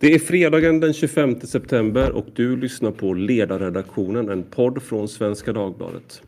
Det är fredagen den 25 september och du lyssnar på Ledarredaktionen, en podd från Svenska Dagbladet.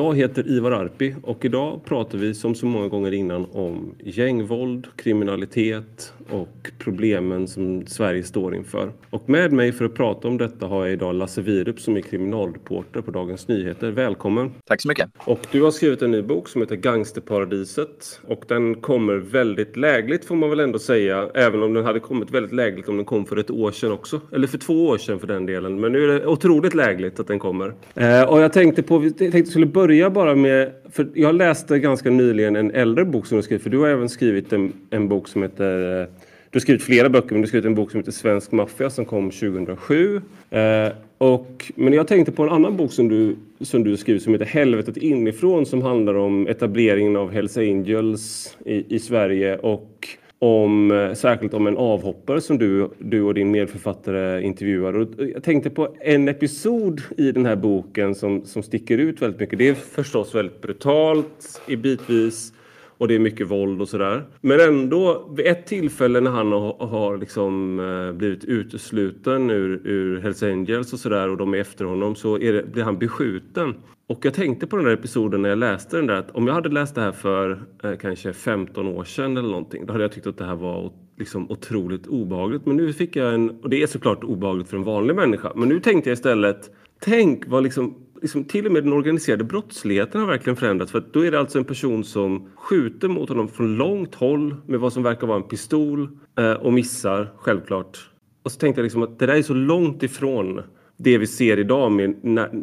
Jag heter Ivar Arpi och idag pratar vi som så många gånger innan om gängvåld, kriminalitet och problemen som Sverige står inför. Och med mig för att prata om detta har jag idag Lasse Wierup som är kriminalreporter på Dagens Nyheter. Välkommen! Tack så mycket! Och du har skrivit en ny bok som heter Gangsterparadiset och den kommer väldigt lägligt får man väl ändå säga, även om den hade kommit väldigt lägligt om den kom för ett år sedan också. Eller för två år sedan för den delen. Men nu är det otroligt lägligt att den kommer. Eh, och jag tänkte på, jag tänkte skulle börja bara med, för jag läste ganska nyligen en äldre bok som du skrivit, för du har även skrivit en, en bok som heter eh, du har skrivit flera böcker, men du har skrivit en bok som heter Svensk maffia som kom 2007. Eh, och, men jag tänkte på en annan bok som du, som du skrivit som heter Helvetet inifrån som handlar om etableringen av Hells Angels i, i Sverige och om, särskilt om en avhoppare som du, du och din medförfattare intervjuar. Och jag tänkte på en episod i den här boken som, som sticker ut väldigt mycket. Det är förstås väldigt brutalt i bitvis och det är mycket våld och sådär. Men ändå, vid ett tillfälle när han har, har liksom, eh, blivit utesluten ur, ur Hells Angels och sådär och de är efter honom så är det, blir han beskjuten. Och jag tänkte på den där episoden när jag läste den där att om jag hade läst det här för eh, kanske 15 år sedan eller någonting då hade jag tyckt att det här var liksom otroligt obehagligt. Men nu fick jag en, och det är såklart obehagligt för en vanlig människa, men nu tänkte jag istället Tänk vad liksom liksom, till och med den organiserade brottsligheten har verkligen förändrats. För då är det alltså en person som skjuter mot honom från långt håll med vad som verkar vara en pistol eh, och missar, självklart. Och så tänkte jag liksom att det där är så långt ifrån det vi ser idag med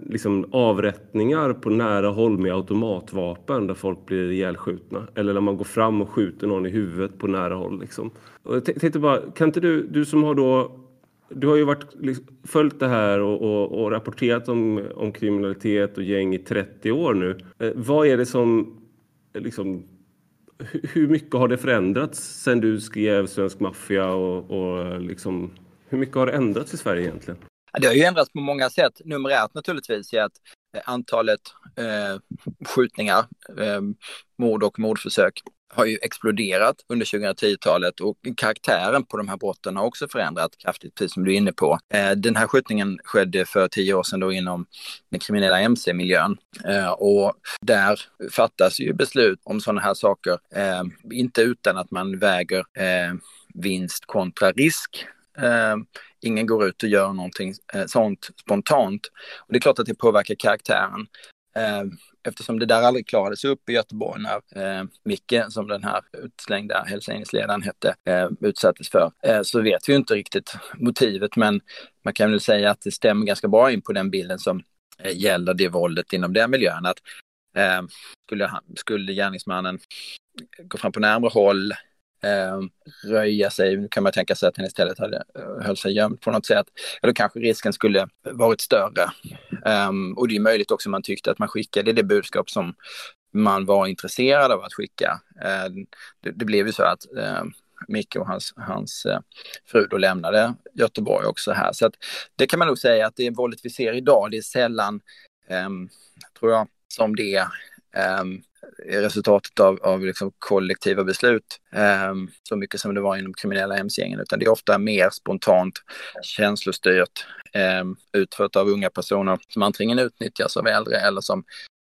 liksom, avrättningar på nära håll med automatvapen där folk blir ihjälskjutna. Eller när man går fram och skjuter någon i huvudet på nära håll. Liksom. Och jag tänkte bara, kan inte du, du som har då du har ju varit, liksom, följt det här och, och, och, rapporterat om, om kriminalitet och gäng i 30 år nu. Eh, vad är det som... Eh, liksom, hur mycket har det förändrats sen du skrev Svensk maffia? Och, och eh, liksom, hur mycket har det ändrats i Sverige egentligen? Det har ju ändrats på många sätt. Numerärt naturligtvis i att eh, antalet eh, skjutningar, eh, mord och mordförsök har ju exploderat under 2010-talet och karaktären på de här brotten har också förändrats kraftigt, precis som du är inne på. Eh, den här skjutningen skedde för tio år sedan då inom den kriminella mc-miljön eh, och där fattas ju beslut om sådana här saker, eh, inte utan att man väger vinst kontra risk. Ingen går ut och gör någonting sånt spontant. Och det är klart att det påverkar karaktären Eh, eftersom det där aldrig klarades upp i Göteborg när eh, Micke, som den här utslängda hälsningsledaren hette, eh, utsattes för, eh, så vet vi inte riktigt motivet, men man kan väl säga att det stämmer ganska bra in på den bilden som eh, gäller det våldet inom den miljön. Att, eh, skulle, han, skulle gärningsmannen gå fram på närmare håll, Ehm, röja sig, nu kan man tänka sig att han istället hade, eh, höll sig gömd på något sätt, eller kanske risken skulle varit större. Um, och det är möjligt också man tyckte att man skickade det budskap som man var intresserad av att skicka. Uh, det, det, blev ju så att uh, Micke och hans, hans uh, fru då lämnade Göteborg också här. Så att det kan man nog säga att det våldet vi ser idag, det är sällan, um, tror jag, som det um, resultatet av, av liksom kollektiva beslut um, så mycket som det var inom kriminella mc-gängen, utan det är ofta mer spontant, känslostyrt, um, utfört av unga personer som antingen utnyttjas av äldre eller som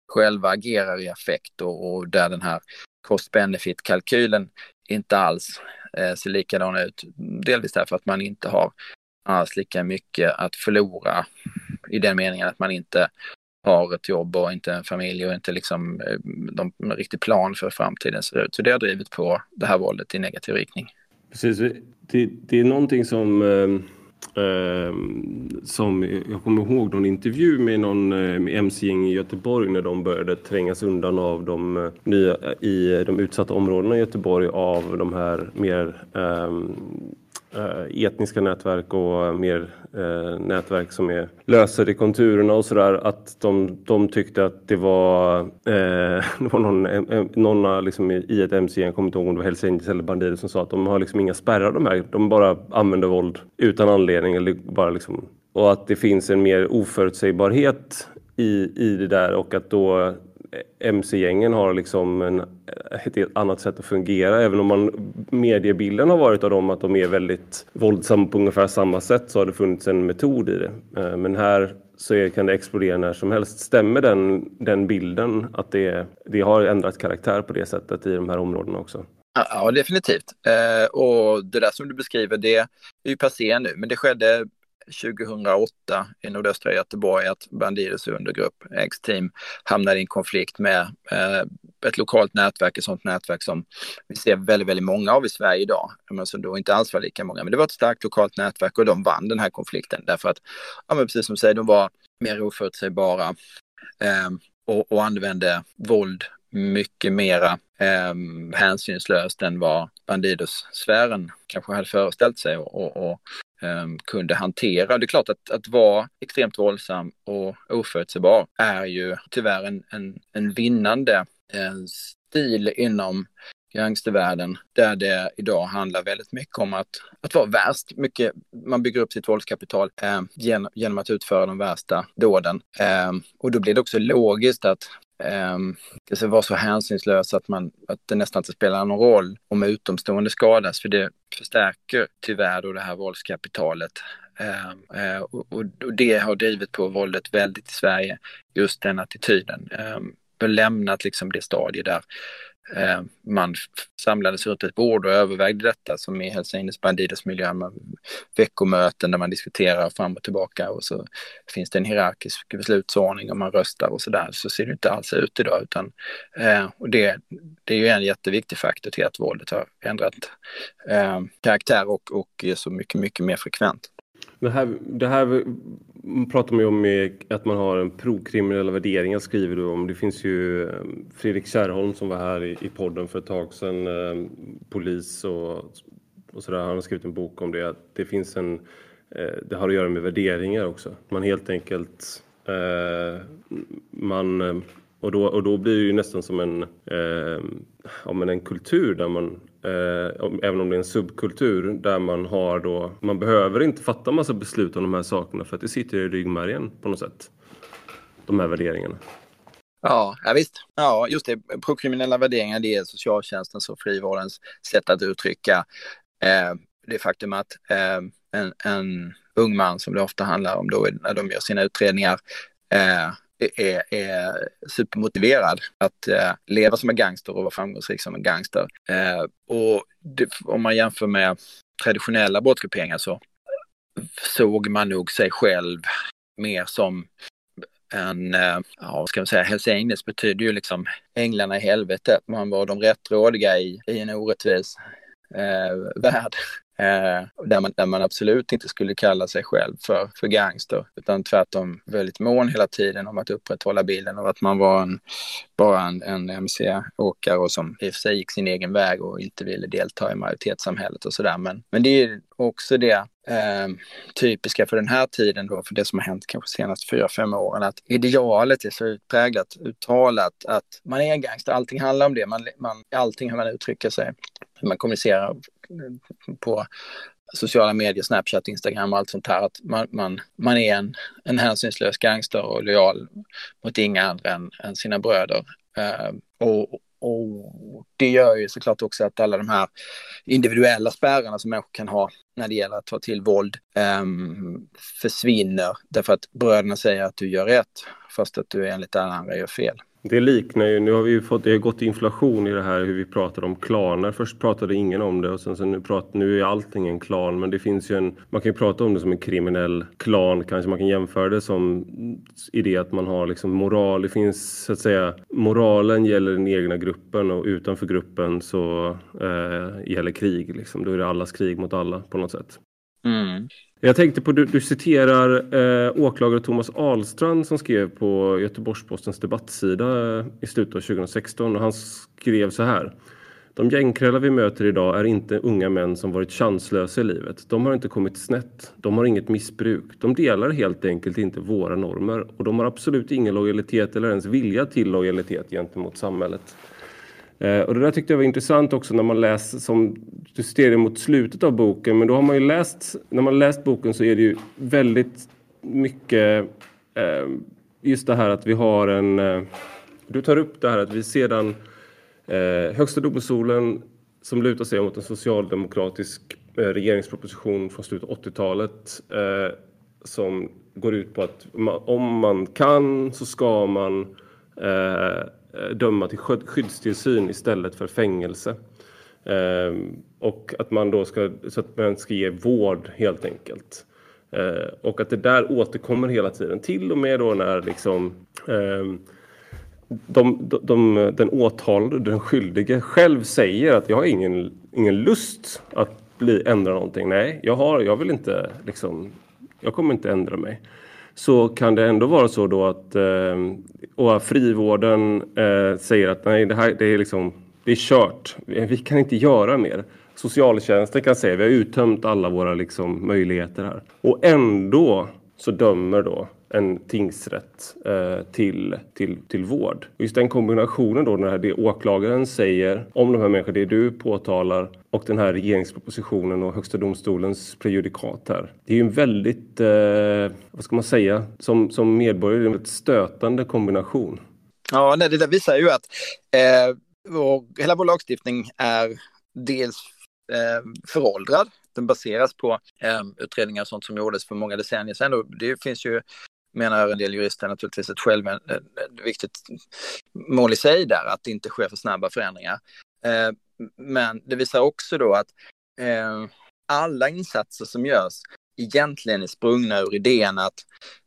själva agerar i affekt och, och där den här cost-benefit-kalkylen inte alls eh, ser likadan ut. Delvis därför att man inte har alls lika mycket att förlora i den meningen att man inte har ett jobb och inte en familj och inte liksom eh, de, riktig plan för framtiden ser ut. Så det har drivit på det här våldet i negativ riktning. Precis, det, det är någonting som eh, eh, som jag kommer ihåg någon intervju med någon eh, mc-gäng i Göteborg när de började trängas undan av de nya i de utsatta områdena i Göteborg av de här mer Eh, Eh, etniska nätverk och eh, mer eh, nätverk som är lösare i konturerna och sådär. Att de, de tyckte att det var, eh, det var någon, eh, någon liksom i ett MC, jag kommer inte ihåg om det var Hells Angels eller Bandidos som sa att de har liksom inga spärrar de här. De bara använder våld utan anledning eller bara liksom och att det finns en mer oförutsägbarhet i, i det där och att då mc-gängen har liksom en, ett helt annat sätt att fungera. Även om man, mediebilden har varit av dem att de är väldigt våldsamma på ungefär samma sätt så har det funnits en metod i det. Eh, men här så är, kan det explodera när som helst. Stämmer den, den bilden att det, det har ändrat karaktär på det sättet i de här områdena också? Ja, definitivt. Eh, och det där som du beskriver, det är ju passé nu, men det skedde 2008 i nordöstra Göteborg att Bandidos undergrupp, X-team, hamnade i en konflikt med eh, ett lokalt nätverk, ett sådant nätverk som vi ser väldigt, väldigt många av i Sverige idag, men som då inte alls var lika många. Men det var ett starkt lokalt nätverk och de vann den här konflikten därför att, ja men precis som du säger, de var mer oförutsägbara eh, och, och använde våld mycket mera eh, hänsynslöst än vad Bandidos-sfären kanske hade föreställt sig och, och, och Ehm, kunde hantera. Det är klart att, att vara extremt våldsam och oförutsägbar är ju tyvärr en, en, en vinnande eh, stil inom gangstervärlden där det idag handlar väldigt mycket om att, att vara värst. Mycket, man bygger upp sitt våldskapital eh, genom, genom att utföra de värsta dåden. Eh, och då blir det också logiskt att Um, det vara så hänsynslös att, man, att det nästan inte spelar någon roll om utomstående skadas, för det förstärker tyvärr då det här våldskapitalet. Um, uh, och, och, det har drivit på våldet väldigt i Sverige, just den attityden. Um, lämnat liksom det stadie där Eh, man samlades runt ett bord och övervägde detta som i Hells Angels Bandidos miljö med veckomöten där man diskuterar fram och tillbaka och så finns det en hierarkisk beslutsordning och man röstar och så där. Så ser det inte alls ut idag utan eh, och det, det är ju en jätteviktig faktor till att våldet har ändrat eh, karaktär och, och är så mycket, mycket mer frekvent. Det här, det här man pratar man ju om att man har en prokriminella värderingar skriver du om. Det finns ju eh, Fredrik Kärrholm som var här i, podden för ett tag sedan, eh, polis och, och sådär. Han har skrivit en bok om det. Det finns en, eh, det har att göra med värderingar också. Man helt enkelt, man och då, och då blir det ju nästan som en, eh, ja, men en kultur där man, Eh, även om det är en subkultur, där man har då, man behöver inte fatta massa beslut om de här sakerna för att det sitter i ryggmärgen på något sätt. De här värderingarna. Ja, ja visst. Ja, just det. Prokriminella värderingar, det är socialtjänstens och frivårdens sätt att uttrycka eh, det faktum att eh, en, en ung man, som det ofta handlar om då när de gör sina utredningar, eh, är, är supermotiverad att eh, leva som en gangster och vara framgångsrik som en gangster. Eh, och det, om man jämför med traditionella brottsgrupperingar så såg man nog sig själv mer som en, eh, ja vad ska man säga, Hells Angels betyder ju liksom änglarna i helvetet. Man var de rättrådiga i, i en orättvis eh, värld. Eh, där, man, där man absolut inte skulle kalla sig själv för, för gangster, utan tvärtom väldigt mån hela tiden om att upprätthålla bilden av att man var en, bara en, en mc-åkare och som i och för sig gick sin egen väg och inte ville delta i majoritetssamhället och sådär. Men, men det är också det eh, typiska för den här tiden då, för det som har hänt kanske senaste fyra, fem åren, att idealet är så utpräglat, uttalat att man är en gangster, allting handlar om det, man, man, allting hur man uttrycker sig, hur man kommunicerar på sociala medier, Snapchat, Instagram och allt sånt här. Att man, man, man är en, en hänsynslös gangster och lojal mot inga andra än, än sina bröder. Uh, och, och det gör ju såklart också att alla de här individuella spärrarna som människor kan ha när det gäller att ta till våld um, försvinner. Därför att bröderna säger att du gör rätt fast att du enligt alla andra gör fel. Det liknar ju, nu har vi ju fått, det har gått inflation i det här hur vi pratar om klaner. Först pratade ingen om det och sen så nu, prat, nu är allting en klan. Men det finns ju en, man kan ju prata om det som en kriminell klan kanske. Man kan jämföra det som i det att man har liksom moral. Det finns så att säga, moralen gäller den egna gruppen och utanför gruppen så eh, gäller krig. Liksom. Då är det allas krig mot alla på något sätt. Mm. Jag tänkte på, du, du citerar eh, åklagare Thomas Ahlstrand som skrev på Göteborgs-Postens debattsida eh, i slutet av 2016 och han skrev så här. De gängkrälar vi möter idag är inte unga män som varit chanslösa i livet. De har inte kommit snett. De har inget missbruk. De delar helt enkelt inte våra normer och de har absolut ingen lojalitet eller ens vilja till lojalitet gentemot samhället. Eh, och det där tyckte jag var intressant också när man läser, som du ser mot slutet av boken, men då har man ju läst, när man läst boken så är det ju väldigt mycket eh, just det här att vi har en... Eh, du tar upp det här att vi sedan eh, Högsta domstolen som lutar sig mot en socialdemokratisk eh, regeringsproposition från slutet av 80-talet eh, som går ut på att man, om man kan så ska man eh, Eh, döma till skyddstillsyn istället för fängelse. Ehm, och att man då ska, så att man ska ge vård helt enkelt. Eh, och att det där återkommer hela tiden, till och med då när liksom ehm, de, de, de, den åtalade, den skyldige, själv säger att jag har ingen, ingen lust att bli, ändra någonting. Nej, jag, har, jag vill inte liksom, jag kommer inte ändra mig. Så kan det ändå vara så då att eh, och frivården eh, säger att nej, det här det är liksom, det är kört. Eh, vi kan inte göra mer. Socialtjänsten kan säga vi har uttömt alla våra liksom, möjligheter här. Och ändå så dömer då en tingsrätt eh, till, till, till vård. Och just den kombinationen då när det åklagaren säger om de här människorna, det du påtalar och den här regeringspropositionen och Högsta domstolens prejudikat här. Det är ju en väldigt, eh, vad ska man säga, som, som medborgare, en väldigt stötande kombination. Ja, nej, det där visar ju att eh, vår, hela vår lagstiftning är dels eh, föråldrad. Den baseras på eh, utredningar och sånt som gjordes för många decennier sedan. Och det finns ju menar en del jurister naturligtvis ett själv eh, ett viktigt mål i sig där, att det inte sker för snabba förändringar. Eh, men det visar också då att eh, alla insatser som görs egentligen är sprungna ur idén att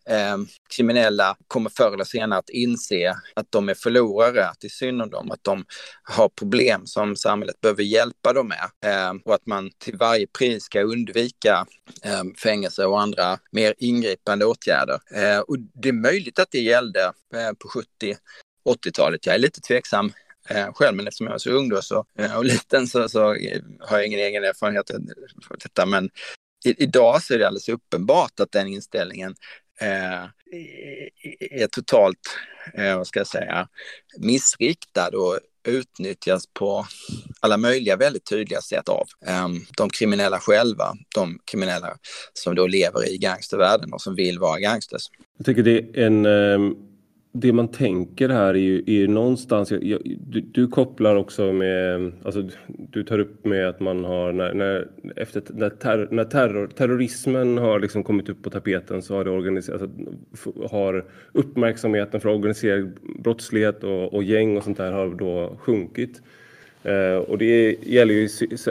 eh, kriminella kommer förr eller senare att inse att de är förlorare, att det är synd om dem, att de har problem som samhället behöver hjälpa dem med eh, och att man till varje pris ska undvika eh, fängelse och andra mer ingripande åtgärder. Eh, och det är möjligt att det gällde eh, på 70 80-talet. Jag är lite tveksam eh, själv, men eftersom jag var så ung då så, eh, och liten så, så eh, har jag ingen egen erfarenhet av detta. Men i, idag så är det alldeles uppenbart att den inställningen eh, är totalt, eh, vad ska jag säga, missriktad och utnyttjas på alla möjliga väldigt tydliga sätt av eh, de kriminella själva, de kriminella som då lever i gangstervärlden och som vill vara gangsters. Jag tycker det är en eh, det man tänker här är ju, är ju någonstans, jag, du, du, kopplar också med, alltså du tar upp med att man har, när, när efter, när, ter, när terror, terrorismen har liksom kommit upp på tapeten så har det organiserat, alltså, har uppmärksamheten för organiserad brottslighet och, och gäng och sånt där har då sjunkit. Eh, och det gäller ju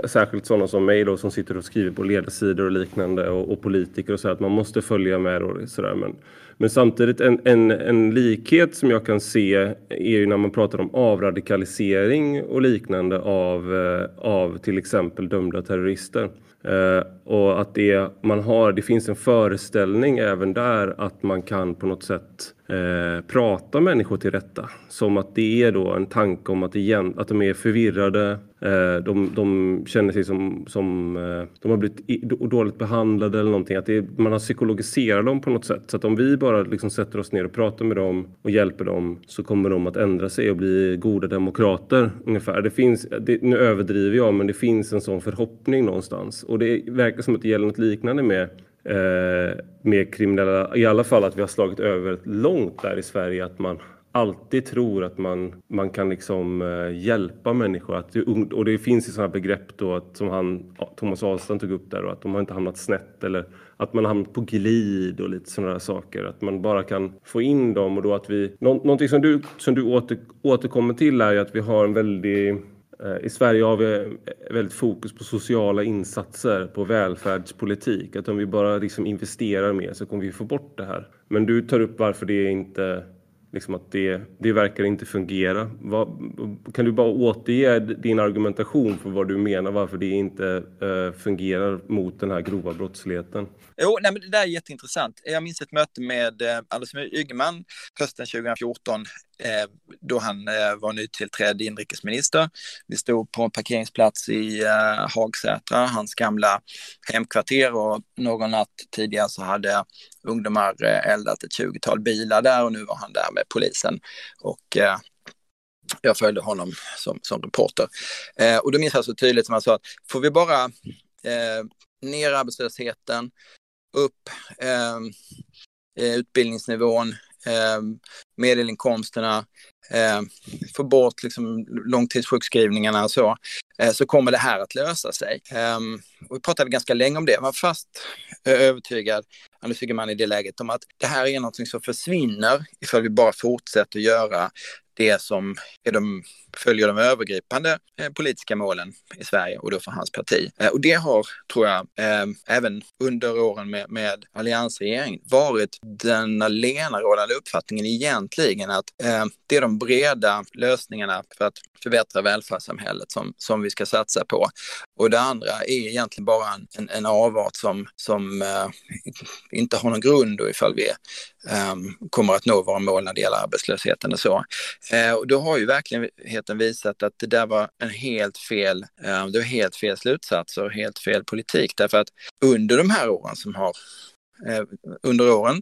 särskilt sådana som mig då som sitter och skriver på ledarsidor och liknande och, och politiker och så att man måste följa med och sådär. Men, men samtidigt en, en, en likhet som jag kan se är ju när man pratar om avradikalisering och liknande av, eh, av till exempel dömda terrorister. Eh, och att det, man har, det finns en föreställning även där att man kan på något sätt eh, prata människor till rätta. Som att det är då en tanke om att, igen, att de är förvirrade, eh, de, de känner sig som, som eh, de har blivit dåligt behandlade eller någonting. Att det, man har psykologiserat dem på något sätt. Så att om vi bara liksom sätter oss ner och pratar med dem och hjälper dem så kommer de att ändra sig och bli goda demokrater ungefär. Det finns, det, nu överdriver jag men det finns en sån förhoppning någonstans. Och det verkar som att det gäller något liknande med eh, mer kriminella, i alla fall att vi har slagit över långt där i Sverige att man alltid tror att man, man kan liksom eh, hjälpa människor. Att, och det finns ju sådana begrepp då att, som han, Thomas Ahlstrand tog upp där, och att de har inte hamnat snett eller att man har hamnat på glid och lite sådana saker. Att man bara kan få in dem och då att vi... Nå, någonting som du, som du åter, återkommer till är ju att vi har en väldigt Eh, I Sverige har vi eh, väldigt fokus på sociala insatser, på välfärdspolitik. Att om vi bara liksom investerar mer så kommer vi få bort det här. Men du tar upp varför det inte liksom att det, det verkar inte fungera. Vad, kan du bara återge din argumentation för vad du menar, varför det inte uh, fungerar mot den här grova brottsligheten? Jo, nej, men det där är jätteintressant. Jag minns ett möte med Anders Ygeman hösten 2014 Eh, då han eh, var nytillträdd inrikesminister. Vi stod på en parkeringsplats i eh, Hagsätra, hans gamla hemkvarter och någon natt tidigare så hade ungdomar eldat ett 20-tal bilar där och nu var han där med polisen. Och jag följde honom som, som reporter. Och då minns jag så tydligt som han sa att får vi bara eh, ner arbetslösheten, upp eh, utbildningsnivån, eh, medelinkomsterna, eh, få bort liksom långtidssjukskrivningarna och så, eh, så kommer det här att lösa sig. Ehm, och vi pratade ganska länge om det, jag var fast eh, övertygad, Anders Ygeman i det läget, om att det här är någonting som försvinner ifall vi bara fortsätter göra det som är de, följer de övergripande eh, politiska målen i Sverige och då för hans parti. Eh, och det har, tror jag, eh, även under åren med, med alliansregeringen varit den allenarådande uppfattningen egentligen att eh, det är de breda lösningarna för att förbättra välfärdssamhället som, som vi ska satsa på. Och det andra är egentligen bara en, en avart som, som eh, inte har någon grund då ifall vi eh, kommer att nå våra mål när det gäller arbetslösheten och så. Eh, och då har ju verkligheten visat att det där var en helt fel, eh, det var helt fel slutsatser, och helt fel politik. Därför att under de här åren som har, eh, under åren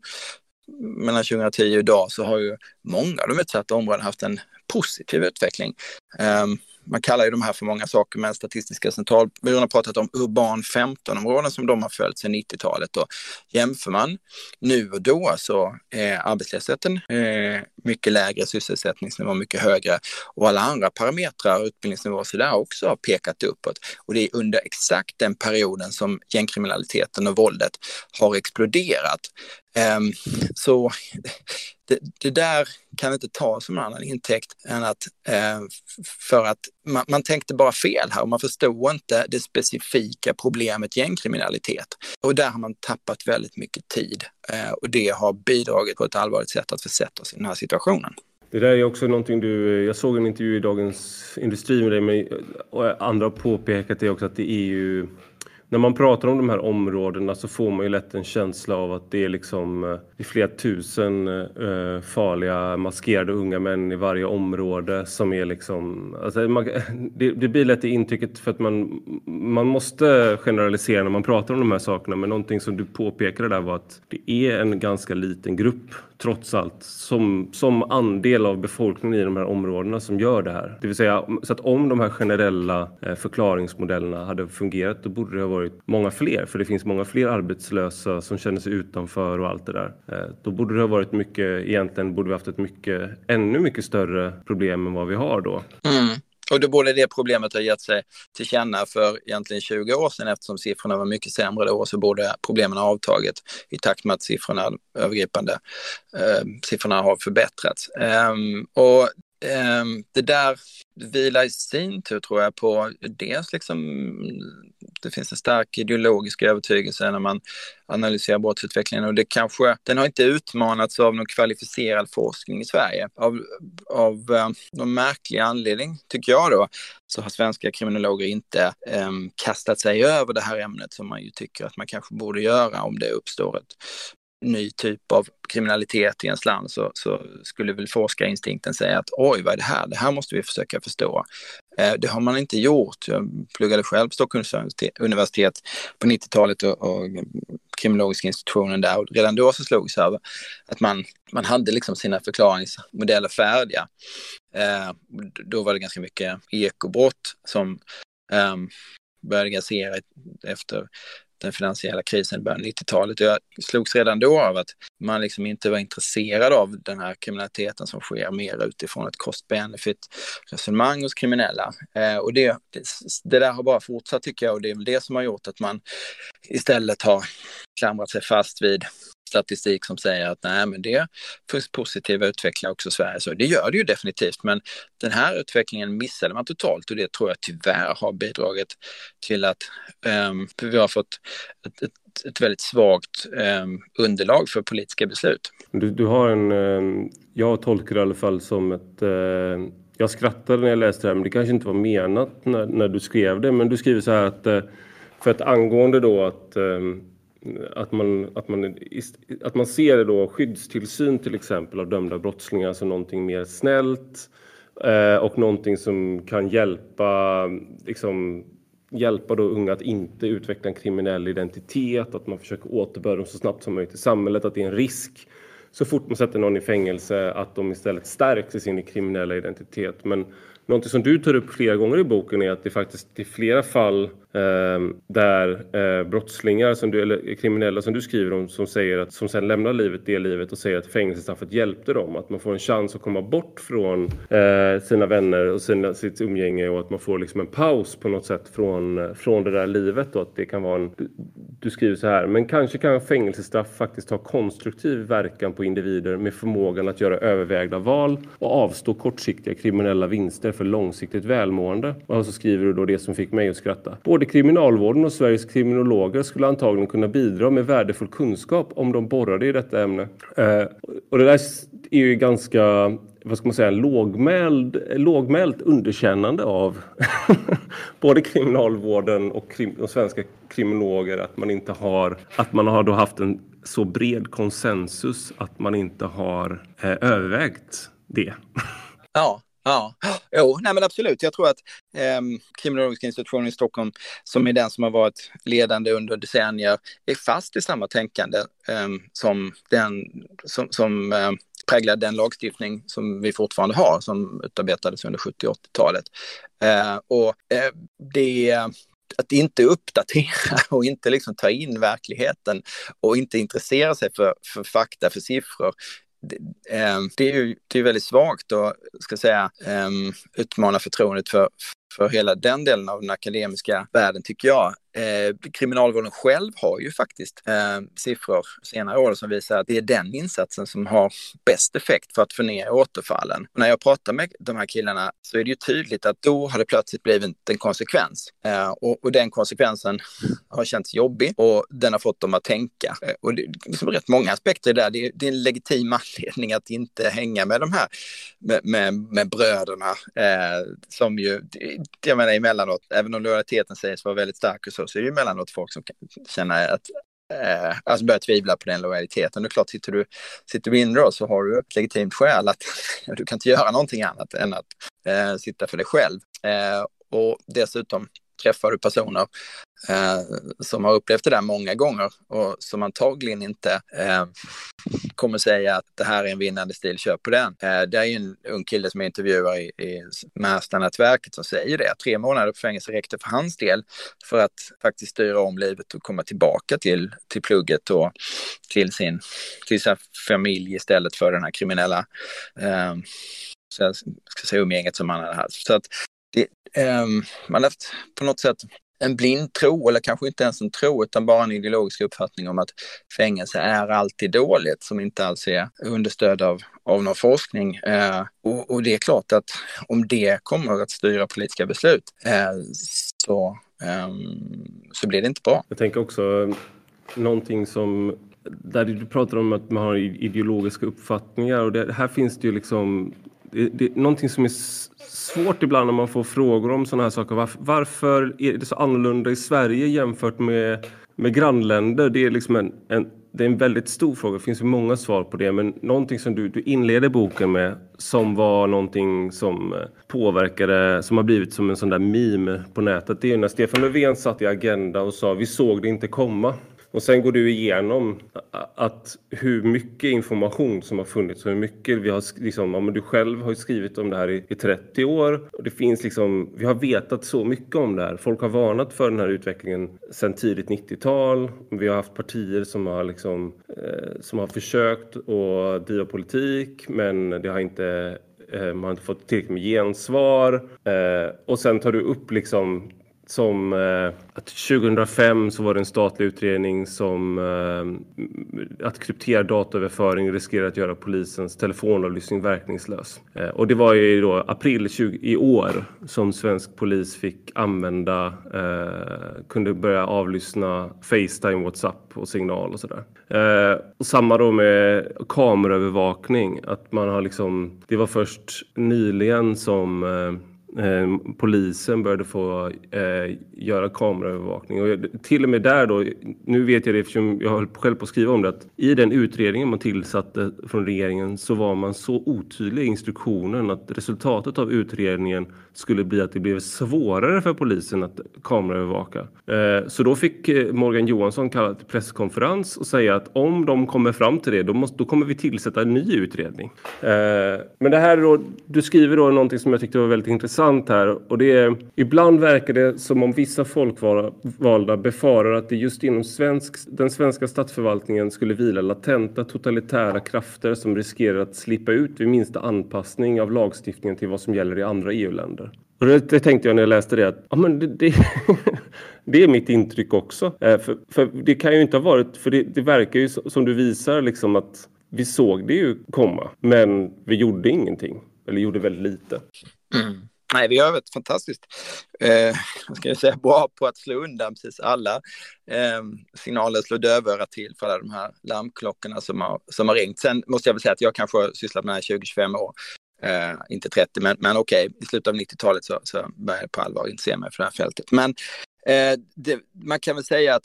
mellan 2010 och idag så har ju många av de utsatta områdena haft en positiv utveckling. Um, man kallar ju de här för många saker, men Statistiska centralbyrån har pratat om urban 15-områden som de har följt sedan 90-talet. Och jämför man nu och då så är arbetslösheten eh, mycket lägre, sysselsättningsnivån mycket högre och alla andra parametrar och utbildningsnivåer också har pekat uppåt. Och det är under exakt den perioden som gängkriminaliteten och våldet har exploderat. Um, så det, det, där kan inte tas som en annan intäkt än att uh, för att man, man, tänkte bara fel här och man förstod inte det specifika problemet gängkriminalitet. Och där har man tappat väldigt mycket tid uh, och det har bidragit på ett allvarligt sätt att försätta oss i den här situationen. Det där är också någonting du, eh, jag såg en intervju i Dagens Industri med dig, men eh, andra har påpekat det också att det är ju när man pratar om de här områdena så får man ju lätt en känsla av att det är liksom eh, det är flera tusen eh, farliga maskerade unga män i varje område som är liksom... Alltså man, det, det blir lätt det intrycket för att man, man måste generalisera när man pratar om de här sakerna men någonting som du påpekade där var att det är en ganska liten grupp trots allt som, som andel av befolkningen i de här områdena som gör det här. Det vill säga, så att om de här generella eh, förklaringsmodellerna hade fungerat då borde det ha varit många fler, för det finns många fler arbetslösa som känner sig utanför och allt det där. Eh, då borde det ha varit mycket, egentligen borde vi haft ett mycket, ännu mycket större problem än vad vi har då. Mm. Och då borde det problemet ha gett sig till känna för egentligen 20 år sedan eftersom siffrorna var mycket sämre då så borde problemen ha avtagit i takt med att siffrorna, övergripande eh, siffrorna har förbättrats. Eh, och Ehm, det där vilar i sin tur tror jag på dels liksom det finns en stark ideologisk övertygelse när man analyserar brottsutvecklingen och det kanske, den har inte utmanats av någon kvalificerad forskning i Sverige. Av, av ehm, någon märklig anledning, tycker jag då, så har svenska kriminologer inte um, kastat sig över det här ämnet som man ju tycker att man kanske borde göra om det uppstår ett ny typ av kriminalitet i ens land så, så skulle väl forskarinstinkten säga att oj, vad är det här? Det här måste vi försöka förstå. Eh, det har man inte gjort. Jag pluggade själv på Stockholms universitet på 90-talet och, och kriminologiska institutionen där och redan då så slogs jag av att man, man hade liksom sina förklaringsmodeller färdiga. Eh, då var det ganska mycket ekobrott som eh, började grassera efter den finansiella krisen i början av 90-talet. Jag slogs redan då av att man liksom inte var intresserad av den här kriminaliteten som sker mer utifrån ett cost-benefit-resonemang hos kriminella. Eh, och det, det, det, där har bara fortsatt tycker jag och det är väl det som har gjort att man istället har klamrat sig fast vid statistik som säger att nej, men det finns positiva utvecklingar också i Sverige. Så det gör det ju definitivt, men den här utvecklingen missade man totalt och det tror jag tyvärr har bidragit till att um, vi har fått ett, ett, ett väldigt svagt um, underlag för politiska beslut. Du, du har en, um, jag tolkar det i alla fall som ett uh, jag skrattade när jag läste det här, men det kanske inte var menat när, när du skrev det. Men du skriver så här att eh, för att angående då att att man, att, man, att man ser då skyddstillsyn till exempel av dömda brottslingar som någonting mer snällt eh, och någonting som kan hjälpa, liksom, hjälpa då unga att inte utveckla en kriminell identitet, att man försöker återbörda dem så snabbt som möjligt i samhället, att det är en risk så fort man sätter någon i fängelse att de istället stärks i sin kriminella identitet. Men någonting som du tar upp flera gånger i boken är att det faktiskt i flera fall Ehm, där eh, brottslingar som du, eller kriminella som du skriver om som säger att som sen lämnar livet det livet och säger att fängelsestraffet hjälpte dem. Att man får en chans att komma bort från eh, sina vänner och sina, sitt umgänge och att man får liksom en paus på något sätt från, från det där livet och att det kan vara en, du, du skriver så här, men kanske kan fängelsestraff faktiskt ha konstruktiv verkan på individer med förmågan att göra övervägda val och avstå kortsiktiga kriminella vinster för långsiktigt välmående. Och så skriver du då det som fick mig att skratta. Både kriminalvården och Sveriges kriminologer skulle antagligen kunna bidra med värdefull kunskap om de borrade i detta ämne. Eh, och det där är ju ganska vad ska man säga, lågmäld, lågmält underkännande av både kriminalvården och krim, de svenska kriminologer att man inte har, att man har då haft en så bred konsensus att man inte har eh, övervägt det. Ja, Ja, jo, nej men absolut. Jag tror att eh, kriminologiska institutionen i Stockholm, som är den som har varit ledande under decennier, är fast i samma tänkande eh, som den som, som eh, präglar den lagstiftning som vi fortfarande har, som utarbetades under 70 80-talet. Eh, och eh, det att inte uppdatera och inte liksom ta in verkligheten och inte intressera sig för, för fakta, för siffror, det, ehm, det är ju det är väldigt svagt att ska säga ehm, utmana förtroendet för, för hela den delen av den akademiska världen tycker jag. Eh, kriminalvården själv har ju faktiskt eh, siffror senare år som visar att det är den insatsen som har bäst effekt för att få ner återfallen. Och när jag pratar med de här killarna så är det ju tydligt att då har det plötsligt blivit en konsekvens. Eh, och, och, den konsekvensen har känts jobbig och den har fått dem att tänka. Eh, och det är liksom rätt många aspekter där. Det är, det är en legitim anledning att inte hänga med de här, med, med, med bröderna eh, som ju, jag menar emellanåt, även om lojaliteten sägs vara väldigt stark och så, så är det ju emellanåt folk som kan känna att eh, alltså börjar tvivla på den lojaliteten. Det är klart, sitter du, sitter du inne då så har du ett legitimt skäl att du kan inte göra någonting annat än att eh, sitta för dig själv. Eh, och dessutom träffar du personer eh, som har upplevt det där många gånger och som antagligen inte eh, kommer säga att det här är en vinnande stil, kör på den. Eh, det är ju en ung kille som jag intervjuar i, i Märstanätverket som säger det. Tre månader på fängelse räckte för hans del för att faktiskt styra om livet och komma tillbaka till, till plugget och till sin, till sin familj istället för den här kriminella eh, så jag ska säga umgänget som han hade haft. Så att det, eh, man har haft på något sätt en blind tro, eller kanske inte ens en tro, utan bara en ideologisk uppfattning om att fängelse är alltid dåligt, som inte alls är understöd av, av någon forskning. Eh, och, och, det är klart att om det kommer att styra politiska beslut eh, så, eh, så blir det inte bra. Jag tänker också någonting som där du pratar om att man har ideologiska uppfattningar och det, här finns det ju liksom det, det, någonting som är svårt ibland när man får frågor om sådana här saker. Varför, varför, är det så annorlunda i Sverige jämfört med, med grannländer? Det är liksom en, en, det är en väldigt stor fråga. Det finns ju många svar på det. Men någonting som du, du inleder boken med som var någonting som eh, påverkade, som har blivit som en sån där meme på nätet. Det är när Stefan Löfven satt i Agenda och sa vi såg det inte komma. Och sen går du igenom att hur mycket information som har funnits och hur mycket vi har liksom, ja, men du själv har skrivit om det här i, i 30 år. Och det finns liksom, vi har vetat så mycket om det här. Folk har varnat för den här utvecklingen sedan tidigt 90-tal. Vi har haft partier som har liksom, eh, som har försökt att driva politik men det har inte eh, man har inte fått tillräckligt med gensvar. Eh, och sen tar du upp liksom som eh, att 2005 så var det en statlig utredning som eh, att krypterad dataöverföring riskerar att göra polisens telefonavlyssning verkningslös. Eh, och det var ju då april 20, i år som svensk polis fick använda, eh, kunde börja avlyssna Facetime, WhatsApp och signal och sådär. Eh, och samma då med kameraövervakning, att man har liksom, det var först nyligen som eh, eh, polisen började få eh, göra kameraövervakning. Och till och med där då, nu vet jag det eftersom jag höll själv på att skriva om det, att i den utredningen man tillsatte från regeringen så var man så otydlig i instruktionen att resultatet av utredningen skulle bli att det blev svårare för polisen att kameraövervaka. Eh, så då fick eh, Morgan Johansson kalla till presskonferens och säga att om de kommer fram till det, då, måste, då kommer vi tillsätta en ny utredning. Eh, men det här då, du skriver då någonting som jag tyckte var väldigt intressant här och det är ibland verkar det som om vissa folkvalda befarar att det just inom svensk, den svenska statsförvaltningen skulle vila latenta totalitära krafter som riskerar att slippa ut vid minsta anpassning av lagstiftningen till vad som gäller i andra EU-länder. Och det, det, tänkte jag när jag läste det att ja, men det, det, det är mitt intryck också. Eh, för, för, det kan ju inte ha varit, för det, det verkar ju som du visar liksom att vi såg det ju komma, men vi gjorde ingenting. Eller gjorde väldigt lite. Mm. Nej, vi har varit fantastiskt eh, ska jag säga, bra på att slå undan precis alla eh, signaler, slå dövörat till för alla de här larmklockorna som har, som har ringt. Sen måste jag väl säga att jag kanske har sysslat med det här 20-25 år. Eh, inte 30, men, men okej, okay. i slutet av 90-talet så, så började jag på allvar intressera mig för det här fältet. Men eh, det, man kan väl säga att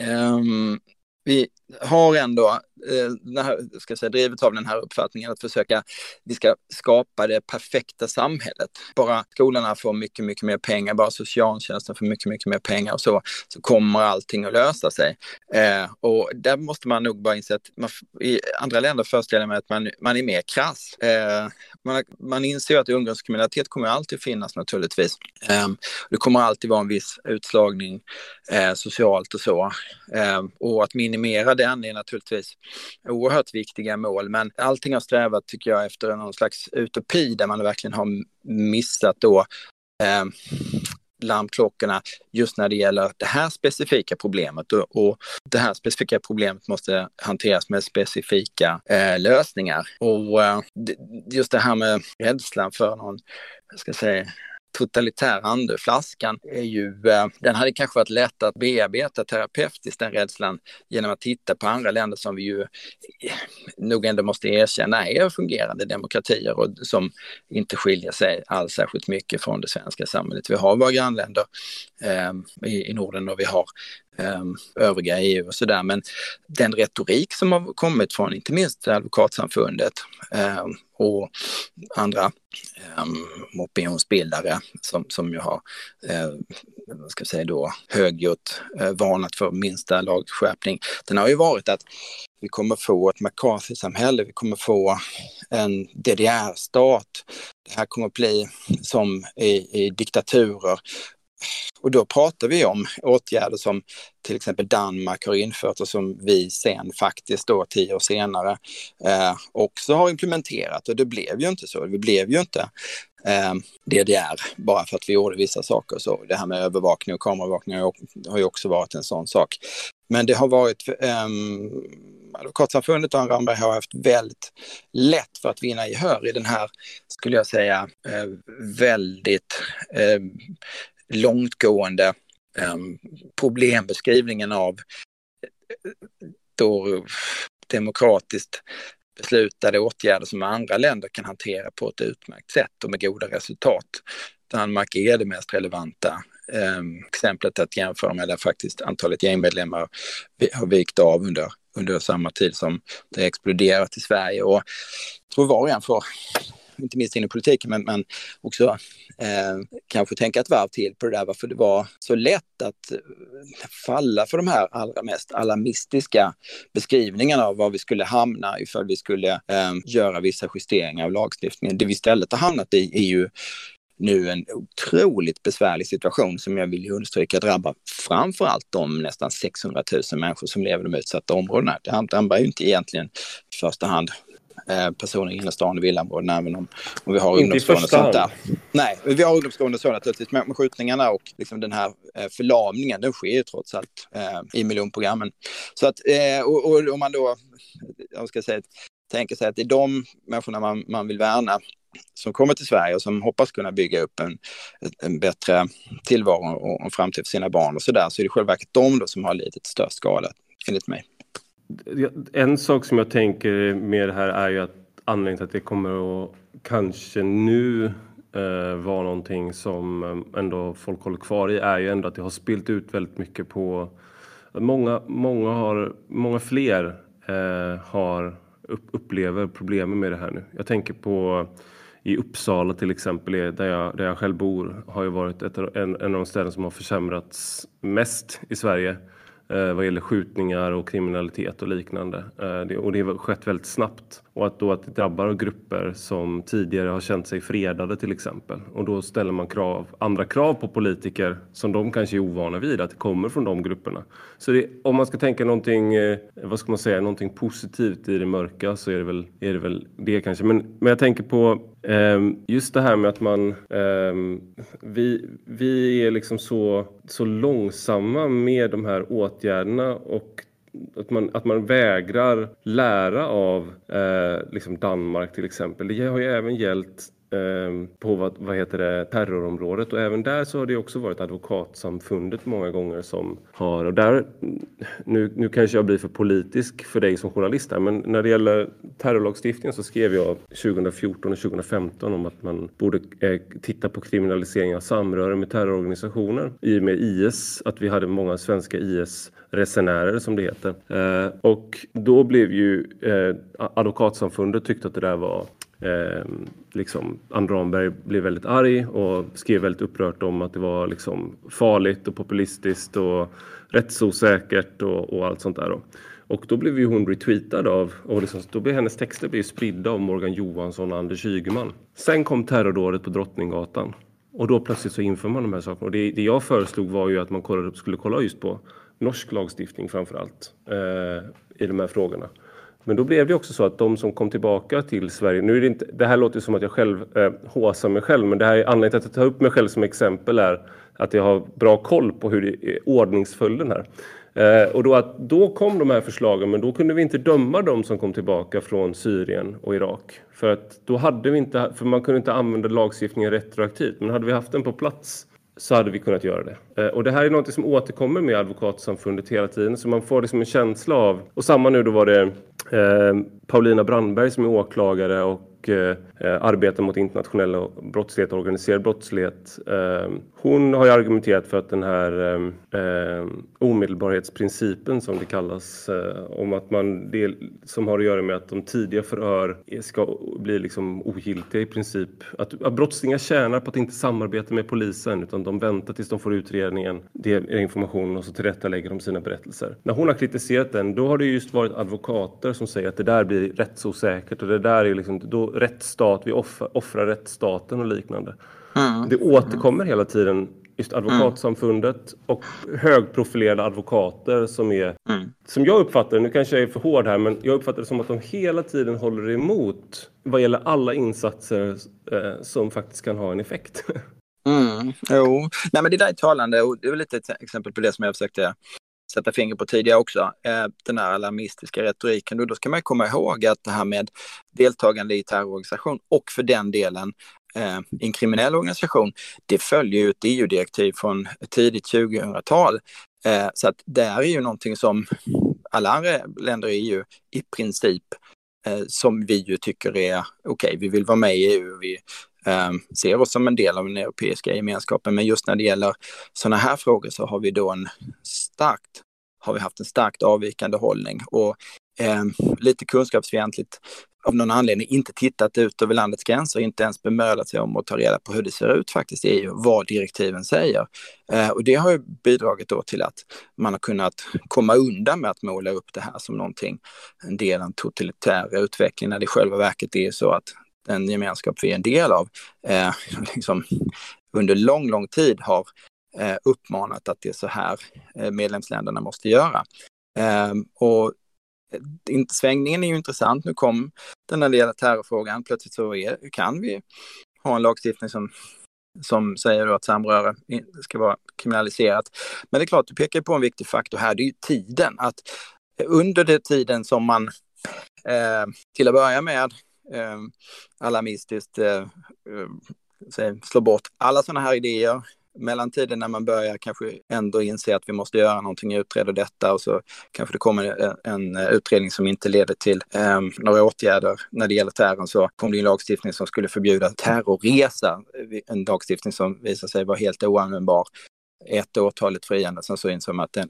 ehm, vi har ändå eh, här, ska säga, drivet av den här uppfattningen att försöka, vi ska skapa det perfekta samhället. Bara skolorna får mycket, mycket mer pengar, bara socialtjänsten får mycket, mycket mer pengar och så, så kommer allting att lösa sig. Eh, och där måste man nog bara inse att man, i andra länder föreställer jag mig att man, man är mer krass. Eh, man, man inser att ungdomskriminalitet kommer alltid finnas naturligtvis. Eh, det kommer alltid vara en viss utslagning eh, socialt och så. Eh, och att minimera den är naturligtvis oerhört viktiga mål, men allting har strävat, tycker jag, efter någon slags utopi där man verkligen har missat då eh, larmklockorna just när det gäller det här specifika problemet och, och det här specifika problemet måste hanteras med specifika eh, lösningar. Och eh, just det här med rädslan för någon, jag ska säga, totalitär ande. Flaskan är ju, eh, den hade kanske varit lätt att bearbeta terapeutiskt den rädslan genom att titta på andra länder som vi ju eh, nog ändå måste erkänna är fungerande demokratier och som inte skiljer sig alls särskilt mycket från det svenska samhället. Vi har våra grannländer eh, i, i Norden och vi har Ehm, övriga EU och sådär. Men den retorik som har kommit från inte minst Advokatsamfundet ehm, och andra um, opinionsbildare som, som ju har eh, vad ska jag säga då, högljutt eh, varnat för minsta lagskärpning. Den har ju varit att vi kommer få ett McCarthy-samhälle, vi kommer få en DDR-stat. Det här kommer bli som i, i diktaturer och då pratar vi om åtgärder som till exempel Danmark har infört och som vi sen faktiskt då tio år senare eh, också har implementerat och det blev ju inte så. Det blev ju inte eh, DDR bara för att vi gjorde vissa saker. Så det här med övervakning och kameraövervakning har ju också varit en sån sak. Men det har varit eh, Advokatsamfundet och Ramberg har haft väldigt lätt för att vinna gehör i den här, skulle jag säga, eh, väldigt eh, långtgående um, problembeskrivningen av eh, då demokratiskt beslutade åtgärder som andra länder kan hantera på ett utmärkt sätt och med goda resultat. Danmark är det mest relevanta um, exemplet att jämföra med där faktiskt antalet gängmedlemmar har vikt av under, under samma tid som det exploderat i Sverige. Och jag tror var och en får inte minst inom politiken, men, men också eh, kanske tänka ett varv till på det där varför det var så lätt att eh, falla för de här allra mest alarmistiska beskrivningarna av var vi skulle hamna ifall vi skulle eh, göra vissa justeringar av lagstiftningen. Det vi istället har hamnat i är ju nu en otroligt besvärlig situation som jag vill understryka drabbar framför allt de nästan 600 000 människor som lever i de utsatta områdena. Det drabbar ju inte egentligen i första hand Eh, personer i innerstan och villaområden även om, om vi har ungdomsgående och sånt där. Nej, vi har ungdomsgående så naturligtvis, men skjutningarna och liksom den här eh, förlamningen, den sker ju trots allt eh, i miljonprogrammen. Så att, eh, och, och om man då, jag ska säga, tänker sig att det är de människorna man, man vill värna som kommer till Sverige och som hoppas kunna bygga upp en, en bättre tillvaro och en framtid för sina barn och så där, så är det själva verket de då som har lidit störst skada, enligt mig. En sak som jag tänker med det här är ju att anledningen till att det kommer att kanske nu eh, vara någonting som eh, ändå folk håller kvar i är ju ändå att det har spilt ut väldigt mycket på Många, många, har, många fler eh, har upp, upplever problemen med det här nu. Jag tänker på i Uppsala till exempel, där jag, där jag själv bor, har ju varit ett, en, en av de städer som har försämrats mest i Sverige eh, vad gäller skjutningar och kriminalitet och liknande. Eh, det, och det har skett väldigt snabbt. Och att då att det drabbar grupper som tidigare har känt sig fredade till exempel. Och då ställer man krav, andra krav på politiker som de kanske är ovana vid, att det kommer från de grupperna. Så det, om man ska tänka någonting, eh, vad ska man säga, någonting positivt i det mörka så är det väl, är det, väl det kanske. Men, men jag tänker på ehm, just det här med att man, ehm, vi, vi är liksom så, så långsamma med de här åtgärderna och att man, att man vägrar lära av eh, liksom Danmark till exempel. Det har ju även gällt Ehm, på vad, vad heter det, terrorområdet och även där så har det också varit advokatsamfundet många gånger som har, och där, nu, nu kanske jag blir för politisk för dig som journalist här, men när det gäller terrorlagstiftningen så skrev jag 2014 och 2015 om att man borde eh, titta på kriminalisering av samröre med terrororganisationer i och med IS, att vi hade många svenska IS resenärer som det heter. Eh, och då blev ju eh, Advokatsamfundet tyckte att det där var eh, liksom, Ann Ramberg blev väldigt arg och skrev väldigt upprört om att det var liksom farligt och populistiskt och rättsosäkert och, och allt sånt där. Då. Och då blev ju hon retweetad av, och liksom, då blev hennes texter blev spridda av Morgan Johansson och Anders Ygeman. Sen kom terrordådet på Drottninggatan. Och då plötsligt så inför man de här sakerna. Och det, det jag föreslog var ju att man kollade, skulle kolla just på norsk lagstiftning framför allt eh, i de här frågorna. Men då blev det också så att de som kom tillbaka till Sverige, nu är det inte, det här låter som att jag själv eh, håsar mig själv, men det här är anledningen till att jag tar upp mig själv som exempel är att jag har bra koll på hur det är ordningsföljden här. Eh, och då, att, då kom de här förslagen, men då kunde vi inte döma de som kom tillbaka från Syrien och Irak. För att då hade vi inte, för man kunde inte använda lagstiftningen retroaktivt, men hade vi haft den på plats så hade vi kunnat göra det. Eh, och det här är något som återkommer med Advokatsamfundet hela tiden, så man får liksom en känsla av, och samma nu då var det Eh, Paulina Brandberg som är åklagare och Eh, eh, arbetar mot internationell brottslighet och organiserad brottslighet. Eh, hon har ju argumenterat för att den här eh, eh omedelbarhetsprincipen som det kallas, eh, om att man Det som har att göra med att de tidiga förhör ska bli liksom ogiltiga i princip. Att, att brottslingar tjänar på att inte samarbeta med polisen utan de väntar tills de får utredningen, det informationen och så tillrättalägger de sina berättelser. När hon har kritiserat den, då har det just varit advokater som säger att det där blir rättsosäkert och det där är liksom, då rättsstat, vi offrar, offrar rättsstaten och liknande. Mm. Det återkommer hela tiden just Advokatsamfundet och högprofilerade advokater som är, mm. som jag uppfattar nu kanske jag är för hård här, men jag uppfattar det som att de hela tiden håller emot vad gäller alla insatser eh, som faktiskt kan ha en effekt. Mm, jo, nej men det där är talande och det är lite ett exempel på det som jag försökte sätta fingret på tidigare också, eh, den här alarmistiska retoriken. Och då ska man komma ihåg att det här med deltagande i terrororganisation och för den delen eh, en kriminell organisation, det följer ju ett EU-direktiv från tidigt 2000-tal. Eh, så att det här är ju någonting som alla andra länder i EU i princip eh, som vi ju tycker är okej, okay, vi vill vara med i EU, vi Eh, ser oss som en del av den europeiska gemenskapen. Men just när det gäller sådana här frågor så har vi då en starkt har vi haft en starkt avvikande hållning och eh, lite kunskapsfientligt av någon anledning inte tittat ut över landets gränser, inte ens bemödat sig om att ta reda på hur det ser ut faktiskt i EU, vad direktiven säger. Eh, och det har ju bidragit då till att man har kunnat komma undan med att måla upp det här som någonting, en del av en totalitär utveckling, när det i själva verket är så att den gemenskap vi är en del av eh, liksom, under lång, lång tid har eh, uppmanat att det är så här eh, medlemsländerna måste göra. Ehm, eh, och svängningen är ju intressant. Nu kom den när det gäller terrorfrågan. Plötsligt så är, kan vi ha en lagstiftning som, som säger att samröre ska vara kriminaliserat. Men det är klart, du pekar på en viktig faktor här, det är ju tiden. Att eh, under den tiden som man eh, till att börja med Ehm, eh, alarmistiskt eh, slå bort alla sådana här idéer. Mellan tiden när man börjar kanske ändå inse att vi måste göra någonting, utreda detta och så kanske det kommer en, utredning som inte leder till eh, några åtgärder när det gäller terrorn så kom det en lagstiftning som skulle förbjuda terrorresa, en lagstiftning som visade sig vara helt oanvändbar. Ett åtalet friande, sen så insåg man att den,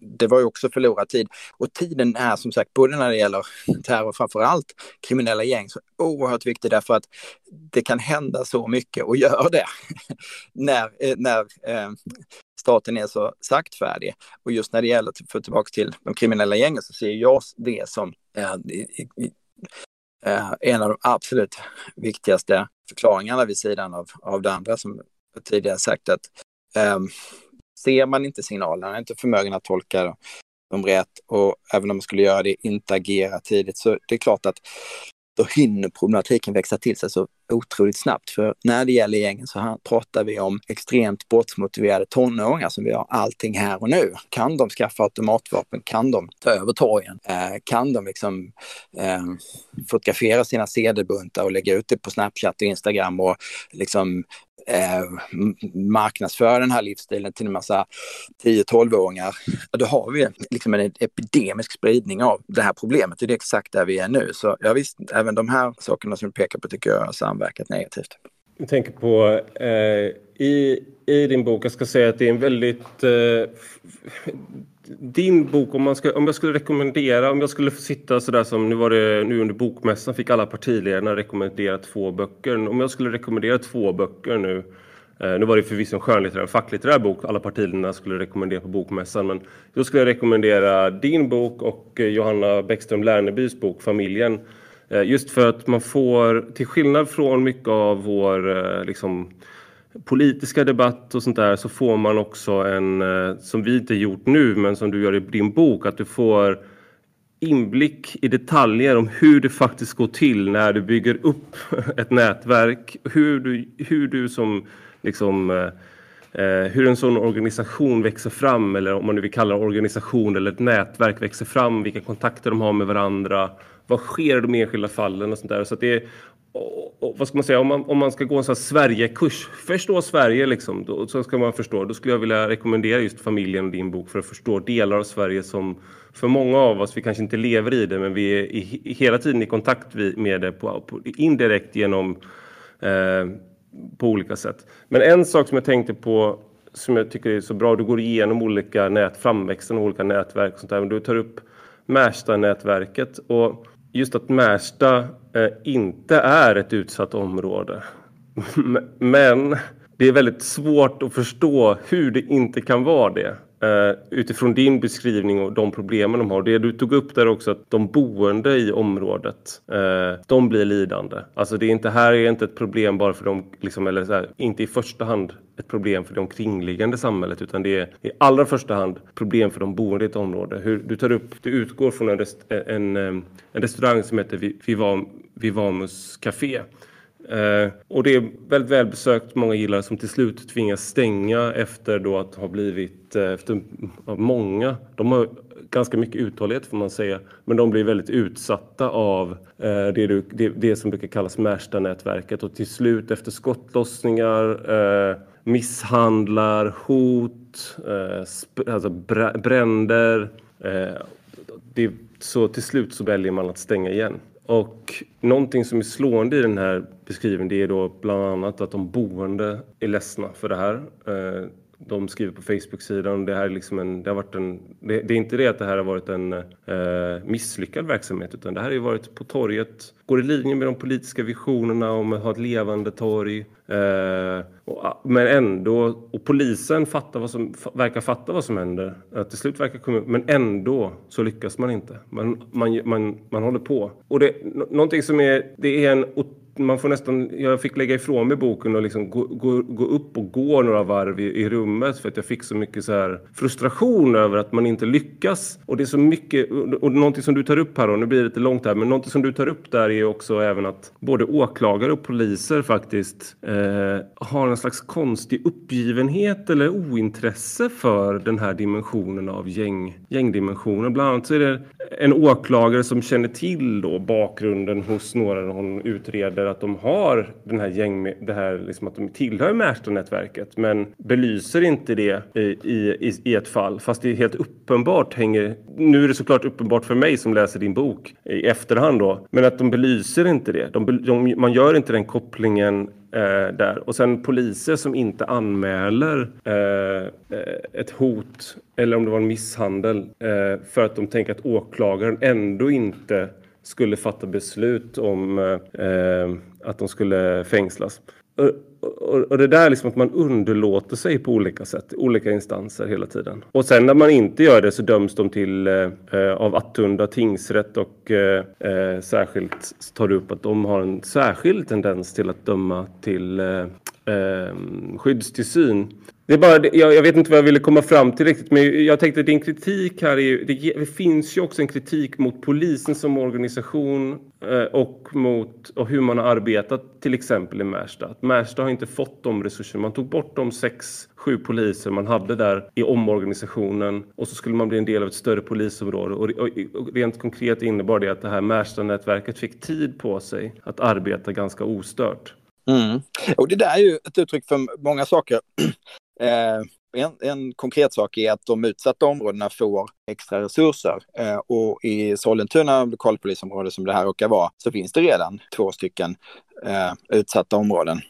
det var ju också förlorad tid. Och tiden är som sagt, både när det gäller terror, framför allt kriminella gäng, så oerhört viktig därför att det kan hända så mycket och gör det när, eh, när eh, staten är så saktfärdig. Och just när det gäller, för tillbaka till de kriminella gängen, så ser jag det som eh, eh, en av de absolut viktigaste förklaringarna vid sidan av, av det andra som jag tidigare sagt att um, ser man inte signalerna, är inte förmögen att tolka dem rätt och även om man skulle göra det, inte agera tidigt, så det är klart att då hinner problematiken växa till sig så otroligt snabbt. För när det gäller gängen så här pratar vi om extremt brottsmotiverade tonåringar som vi har allting här och nu. Kan de skaffa automatvapen? Kan de ta över torgen? Eh, kan de liksom eh, fotografera sina CD-buntar och lägga ut det på Snapchat och Instagram och liksom eh, marknadsföra den här livsstilen till en massa 10-12-åringar, då har vi liksom en epidemisk spridning av det här problemet. Det är exakt där vi är nu. Så ja, visst, även de här sakerna som du pekar på tycker jag har samverkat negativt. Jag tänker på eh, i, i din bok, jag ska säga att det är en väldigt eh, din bok, om, man ska, om jag skulle rekommendera, om jag skulle sitta sådär som nu var det nu under bokmässan fick alla partiledarna rekommendera två böcker. Om jag skulle rekommendera två böcker nu, eh, nu var det förvisso en skönlitterär, facklitterär bok alla partiledarna skulle rekommendera på bokmässan, men då skulle jag rekommendera din bok och eh, Johanna Bäckström Lernebys bok Familjen. Eh, just för att man får, till skillnad från mycket av vår eh, liksom, politiska debatt och sånt där så får man också en, eh, som vi inte gjort nu, men som du gör i din bok, att du får inblick i detaljer om hur det faktiskt går till när du bygger upp ett nätverk. Hur du, hur du som liksom eh, eh hur en sån organisation växer fram eller om man nu vill kalla det organisation eller ett nätverk växer fram, vilka kontakter de har med varandra. Vad sker i de enskilda fallen och sånt där. Så det är och, och, vad ska man säga, om man, om man ska gå en sån här Sverigekurs, förstå Sverige liksom, då, så ska man förstå. Då skulle jag vilja rekommendera just familjen och din bok för att förstå delar av Sverige som för många av oss, vi kanske inte lever i det, men vi är i, i, hela tiden i kontakt med det på, på, indirekt genom eh, på olika sätt. Men en sak som jag tänkte på som jag tycker är så bra, du går igenom olika nät, framväxten av olika nätverk och sånt där, men du tar upp Märsta-nätverket och just att Märsta eh, inte är ett utsatt område. Men det är väldigt svårt att förstå hur det inte kan vara det. Eh, utifrån din beskrivning och de problemen de har. Det du tog upp där också att de boende i området, eh, de blir lidande. Alltså det är inte, här är inte ett problem bara för dem, liksom, eller så här, inte i första hand ett problem för det omkringliggande samhället utan det är i allra första hand problem för de boende i ett område. Hur, du tar upp, du utgår från en, rest, en, en eh, restaurang som heter Vivamus Café Eh, och det är väldigt välbesökt, många gillar som till slut tvingas stänga efter då att ha blivit, eh, efter många, de har ganska mycket uthållighet får man säga, men de blir väldigt utsatta av eh, det, du, det, det, som brukar kallas Märsta-nätverket. Och till slut efter skottlossningar, eh, misshandlar, hot, eh, alltså bränder, eh, det, så till slut så väljer man att stänga igen. Och någonting som är slående i den här beskrivningen det är då bland annat att de boende är ledsna för det här. Eh, de skriver på Facebook-sidan. Det, här är liksom en, det, har varit en, det, det, är inte det att det här har varit en eh, misslyckad verksamhet utan det här har ju varit på torget, går i linje med de politiska visionerna om att ha ett levande torg. Eh, och, ah, men ändå, och polisen fattar vad som, verkar fatta vad som händer. Att till slut verkar komma, men ändå så lyckas man inte. Man, man, man, man håller på. Och det, någonting som är, det är en man får nästan, jag fick lägga ifrån mig boken och liksom gå, gå, gå upp och gå några varv i, i, rummet för att jag fick så mycket så här frustration över att man inte lyckas. Och det är så mycket, och någonting som du tar upp här och nu blir det lite långt här, men någonting som du tar upp där är också även att både åklagare och poliser faktiskt eh, har en slags konstig uppgivenhet eller ointresse för den här dimensionen av gäng, gängdimensionen. Bland annat så är det en åklagare som känner till då bakgrunden hos några hon utreder att de har den här gäng, det här liksom att de tillhör Märsta-nätverket men belyser inte det i, i, i ett fall fast det är helt uppenbart hänger, nu är det såklart uppenbart för mig som läser din bok i efterhand då, men att de belyser inte det. De, de, man gör inte den kopplingen Eh, där. Och sen poliser som inte anmäler eh, eh, ett hot eller om det var en misshandel eh, för att de tänker att åklagaren ändå inte skulle fatta beslut om eh, att de skulle fängslas. Och, och, det där är liksom att man underlåter sig på olika sätt, olika instanser hela tiden. Och sen när man inte gör det så döms de till eh, eh av Attunda tingsrätt och eh, eh särskilt tar du upp att de har en särskild tendens till att döma till eh, eh skyddstillsyn. Det är bara, jag, jag, vet inte vad jag ville komma fram till riktigt, men jag tänkte att din kritik här är det, det finns ju också en kritik mot polisen som organisation eh, och mot och hur man har arbetat till exempel i Märsta. Märsta har inte fått de resurser. Man tog bort de sex, sju poliser man hade där i omorganisationen och så skulle man bli en del av ett större polisområde och, och, och rent konkret innebar det att det här Märsta-nätverket fick tid på sig att arbeta ganska ostört. Mm. Och det där är ju ett uttryck för många saker. Eh, en, en, konkret sak är att de utsatta områdena får extra resurser eh, och i Sollentuna lokalpolisområde som det här råkar vara så finns det redan två stycken eh, utsatta områden.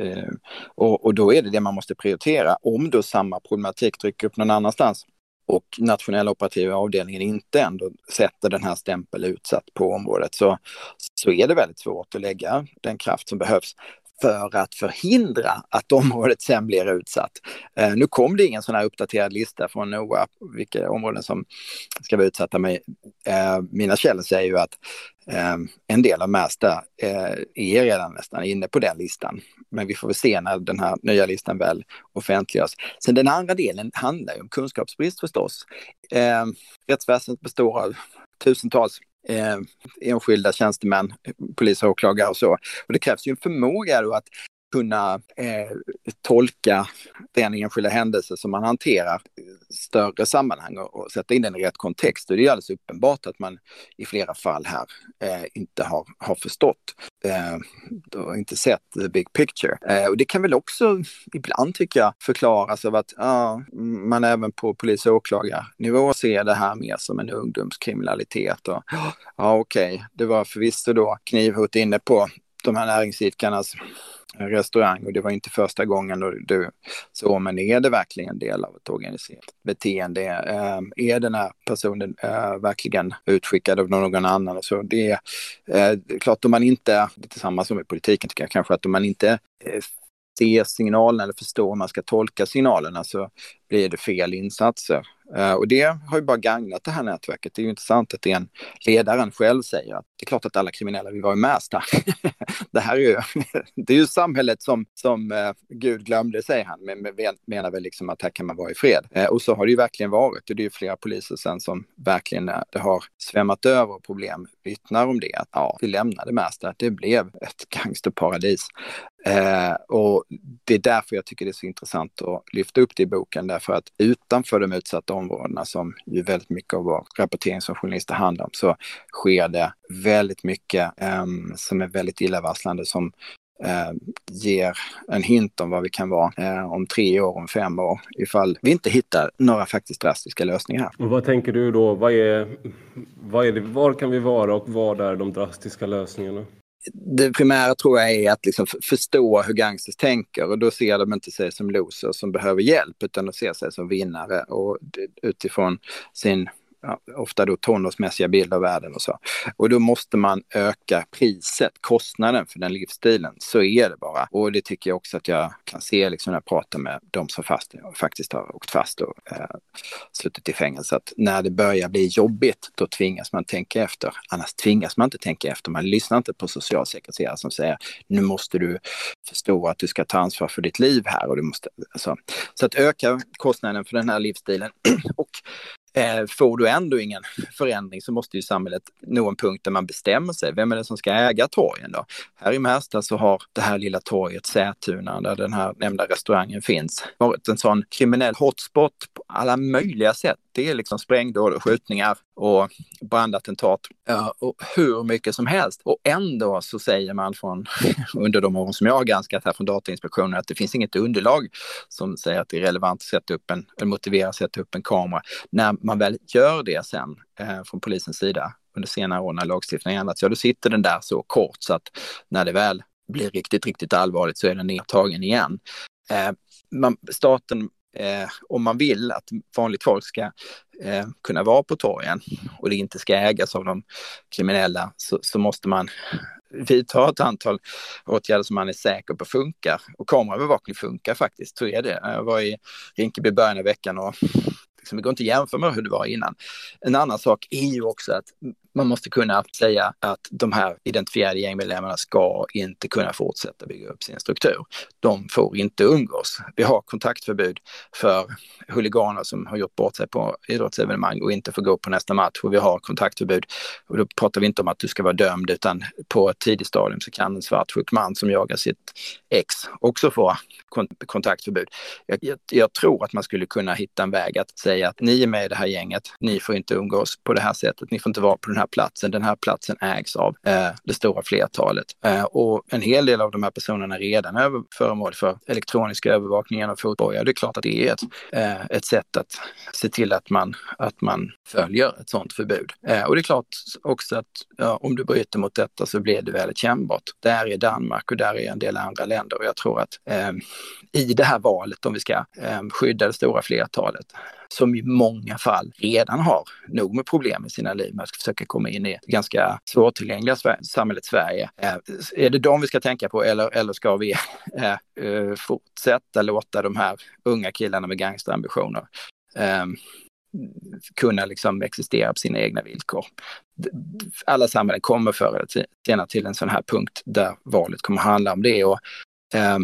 Eh, och, och, då är det det man måste prioritera om då samma problematik trycker upp någon annanstans och nationella operativa avdelningen inte ändå sätter den här stämpeln utsatt på området så, så är det väldigt svårt att lägga den kraft som behövs för att förhindra att området sen blir utsatt. Eh, nu kom det ingen sån här uppdaterad lista från NOA vilka områden som ska vara utsatta. Men eh, mina källor säger ju att Ehm, en del av Märsta eh, är redan nästan inne på den listan. Men vi får väl se när den här nya listan väl offentliggörs. Sen den andra delen handlar ju om kunskapsbrist förstås. Eh, rättsväsendet består av tusentals eh, enskilda tjänstemän, polis och åklagare och så. Och det krävs ju en förmåga då att kunna eh, tolka den enskilda händelse som man hanterar större sammanhang och, och, sätta in den i rätt kontext. Och det är alldeles uppenbart att man i flera fall här eh, inte har, har förstått eh, och inte sett the big picture. Eh, och det kan väl också ibland tycker jag förklaras av att ah, man även på polis och åklagarnivå ser det här mer som en ungdomskriminalitet. Och, ja, okej, okay, det var förvisso då knivhot inne på de här näringsidkarnas restaurang och det var inte första gången då du så, men är det verkligen en del av ett organiserat beteende? Eh, är den här personen eh, verkligen utskickad av någon annan? Så det är eh, klart om man inte, det är samma som i politiken tycker jag kanske, att om man inte eh, ser signalen eller förstår hur man ska tolka signalerna så alltså, blir det fel insatser. Eh, och det har ju bara gagnat det här nätverket. Det är ju intressant att det är en ledaren själv säger att det är klart att alla kriminella vill vara i Märsta. det här är ju, det är ju samhället som, som eh, Gud glömde, säger han, men menar väl liksom att här kan man vara i fred. Eh, och så har det ju verkligen varit. Och det är ju flera poliser sen som verkligen det har svämmat över problem vittnar om det. Att ja, vi lämnade Märsta, det blev ett gangsterparadis. och det är därför jag tycker det är så intressant att lyfta upp det i boken, därför att utanför de utsatta områdena som ju väldigt mycket av vår rapportering som journalister handlar om så sker det väldigt mycket um, som är väldigt illavarslande som uh, ger en hint om vad vi kan vara uh, om tre år, om fem år ifall vi inte hittar några faktiskt drastiska lösningar. Och vad tänker du då? Vad är, vad är det, var kan vi vara och vad är de drastiska lösningarna? Det primära tror jag är att liksom förstå hur gangsters tänker och då ser de inte sig som losers som behöver hjälp utan de ser sig som vinnare och utifrån sin ofta då tonårsmässiga bild av världen och så. Och då måste man öka priset, kostnaden för den livsstilen. Så är det bara. Och det tycker jag också att jag kan se liksom när jag pratar med de som fast, faktiskt har åkt fast och eh, suttit i fängelse. Att när det börjar bli jobbigt, då tvingas man tänka efter. Annars tvingas man inte tänka efter. Man lyssnar inte på socialsekreterare som säger nu måste du förstå att du ska ta ansvar för ditt liv här. Och du måste, alltså. Så att öka kostnaden för den här livsstilen. och Eh, får du ändå ingen förändring så måste ju samhället nå en punkt där man bestämmer sig. Vem är det som ska äga torgen då? Här i Märsta så har det här lilla torget Sätuna där den här nämnda restaurangen finns varit en sån kriminell hotspot på alla möjliga sätt. Det är liksom sprängdåd och skjutningar och brandattentat och hur mycket som helst. Och ändå så säger man från, under de år som jag har granskat här från Datainspektionen, att det finns inget underlag som säger att det är relevant att sätta upp en, eller motivera att sätta upp en kamera. När man väl gör det sen eh, från polisens sida under senare år när lagstiftningen ändrats, ja då sitter den där så kort så att när det väl blir riktigt, riktigt allvarligt så är den nedtagen igen. Eh, man, staten eh, om man vill att vanligt folk ska eh, kunna vara på torgen och det inte ska ägas av de kriminella så, så måste man vidta ett antal åtgärder som man är säker på funkar. Och kameraövervakning funkar faktiskt, så är det. Jag var i Rinkeby början av veckan och liksom, det går inte att jämföra med hur det var innan. En annan sak är ju också att man måste kunna säga att de här identifierade gängmedlemmarna ska inte kunna fortsätta bygga upp sin struktur. De får inte umgås. Vi har kontaktförbud för huliganer som har gjort bort sig på idrottsevenemang och inte får gå på nästa match och vi har kontaktförbud. Och då pratar vi inte om att du ska vara dömd utan på ett tidigt stadium så kan en svartsjuk man som jagar sitt ex också få kontaktförbud. Jag, jag, jag, tror att man skulle kunna hitta en väg att säga att ni är med i det här gänget, ni får inte umgås på det här sättet, ni får inte vara på den här platsen. Den här platsen ägs av eh, det stora flertalet. Eh, och en hel del av de här personerna är redan över, föremål för elektronisk övervakning genom fotboja. Det är klart att det är ett, eh, ett sätt att se till att man, att man följer ett sådant förbud. Eh, och det är klart också att ja, om du bryter mot detta så blir det väldigt kännbart. Där är Danmark och där är en del andra länder och jag tror att eh, i det här valet om vi ska eh, skydda det stora flertalet som i många fall redan har nog med problem i sina liv med att försöka komma in i det ganska svårtillgängliga samhället Sverige. Eh, är det de vi ska tänka på eller, eller ska vi äh, fortsätta låta de här unga killarna med gangsterambitioner ehm, kunna liksom existera på sina egna villkor. Alla samhällen kommer förr eller senare till en sån här punkt där valet kommer handla om det. Och, äh,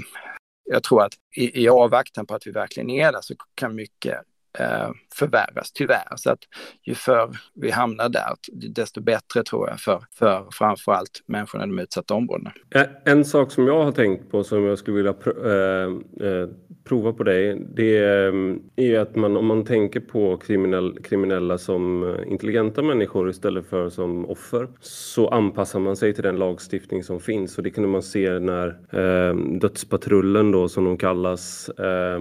jag tror att i, i avvaktan på att vi verkligen är där så kan mycket Eh, förvärras tyvärr. Så att ju förr vi hamnar där, desto bättre tror jag för, för framförallt människorna i de utsatta områdena. Eh, en sak som jag har tänkt på som jag skulle vilja pr eh, eh, prova på dig, det eh, är att man om man tänker på kriminell, kriminella som intelligenta människor istället för som offer så anpassar man sig till den lagstiftning som finns och det kunde man se när eh, Dödspatrullen då som de kallas eh,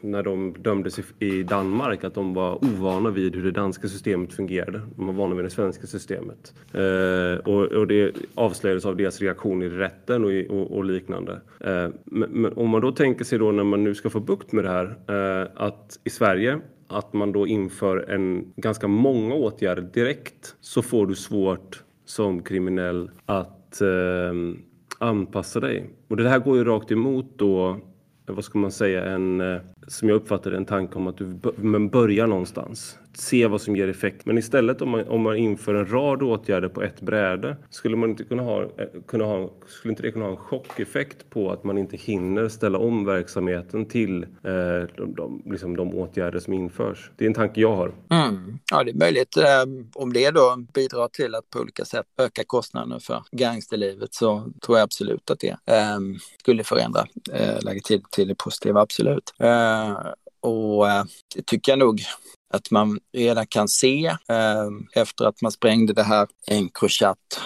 när de dömdes i Danmark att de var ovana vid hur det danska systemet fungerade. De var vana vid det svenska systemet. Eh, och, och, det avslöjades av deras reaktioner i rätten och, och, och liknande. Eh, men, men, om man då tänker sig då när man nu ska få bukt med det här eh, att i Sverige att man då inför en ganska många åtgärder direkt så får du svårt som kriminell att eh, anpassa dig. Och det här går ju rakt emot då vad ska man säga, en, eh, som jag uppfattar en tanke om att du börjar någonstans se vad som ger effekt. Men istället om man, om man inför en rad åtgärder på ett bräde skulle, man inte kunna ha, eh, kunna ha, skulle inte det kunna ha en chockeffekt på att man inte hinner ställa om verksamheten till eh, de, de, liksom de åtgärder som införs? Det är en tanke jag har. Mm. Ja, det är möjligt. Eh, om det då bidrar till att på olika sätt öka kostnaderna för gangsterlivet så tror jag absolut att det eh, skulle förändra eh, läget till, till det positiva, absolut. Eh, och eh, det tycker jag nog att man redan kan se eh, efter att man sprängde det här Encrochat,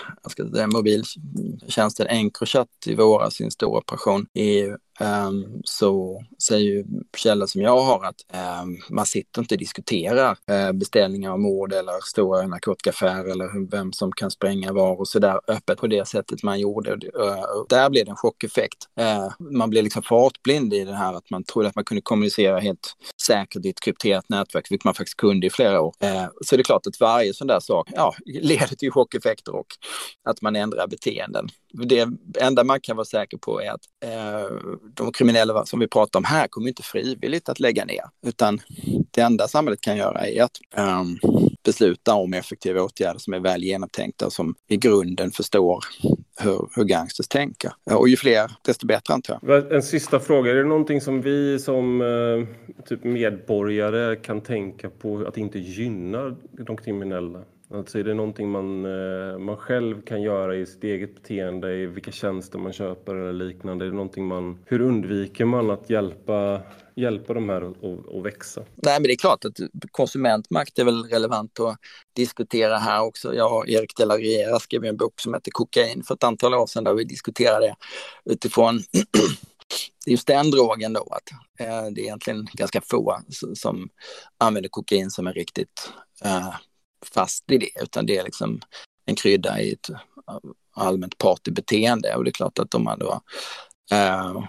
mobiltjänsten Encrochat i våras, sin stora operation i Um, så säger ju källor som jag har att um, man sitter inte och diskuterar uh, beställningar av mord eller stora narkotikaaffärer eller vem som kan spränga var och sådär öppet på det sättet man gjorde. Uh, där blev det en chockeffekt. Uh, man blev liksom fartblind i det här att man trodde att man kunde kommunicera helt säkert i ett krypterat nätverk, vilket man faktiskt kunde i flera år. Eh, så det är klart att varje sån där sak ja, leder till chockeffekter och att man ändrar beteenden. Det enda man kan vara säker på är att de kriminella som vi pratar om här kommer inte frivilligt att lägga ner, utan det enda samhället kan göra är att um, besluta om effektiva åtgärder som är väl genomtänkta och som i grunden förstår hur, hur gangsters tänker. Och ju fler, desto bättre antar jag. En sista fråga, är det någonting som vi som eh, typ medborgare kan tänka på att inte gynna de kriminella? Alltså är det någonting man, eh, man själv kan göra i sitt eget beteende, i vilka tjänster man köper eller liknande? Är det någonting man, hur undviker man att hjälpa, hjälpa de här att, att växa? Nej, men det är klart att konsumentmakt är väl relevant att diskutera här också. Jag och Erik de la Riera skrev en bok som heter Kokain för ett antal år sedan där vi diskuterade det utifrån just den drogen då, att eh, det är egentligen ganska få som använder kokain som en riktigt eh, fast i det, utan det är liksom en krydda i ett allmänt partybeteende. Och det är klart att om man då äh,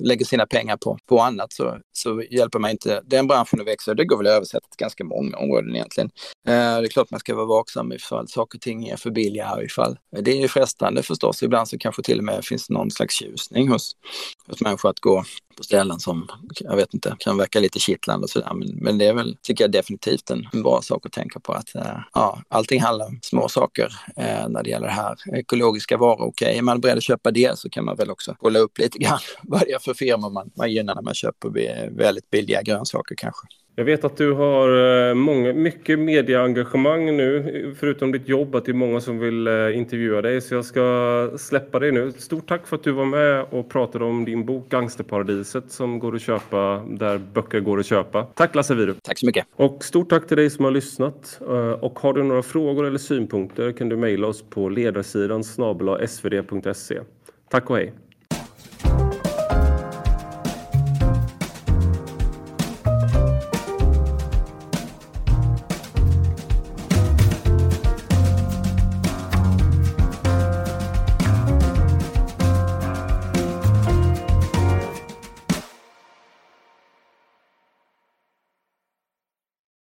lägger sina pengar på, på annat så, så hjälper man inte den branschen att växa. Det går väl att översätta till ganska många områden egentligen. Äh, det är klart man ska vara vaksam ifall saker och ting är för billiga ifall det är frestande förstås. Ibland så kanske till och med finns någon slags tjusning hos, hos människor att gå på ställen som, jag vet inte, kan verka lite kittlande och sådär. Men, men det är väl, tycker jag definitivt en, bra sak att tänka på att eh, ja, allting handlar om små saker eh, när det gäller det här. Ekologiska varor, okej, okay. är man beredd att köpa det så kan man väl också kolla upp lite grann vad det är för firmor man, man gynnar när man köper väldigt billiga grönsaker kanske. Jag vet att du har eh, många, mycket medieengagemang nu, förutom ditt jobb, att det är många som vill eh, intervjua dig. Så jag ska släppa dig nu. Stort tack för att du var med och pratade om din bok Gangsterparadiset som går att köpa där böcker går att köpa. Tack Lasse Viru. Tack så mycket. Och stort tack till dig som har lyssnat. Eh, och har du några frågor eller synpunkter kan du mejla oss på ledarsidan svd.se. Tack och hej!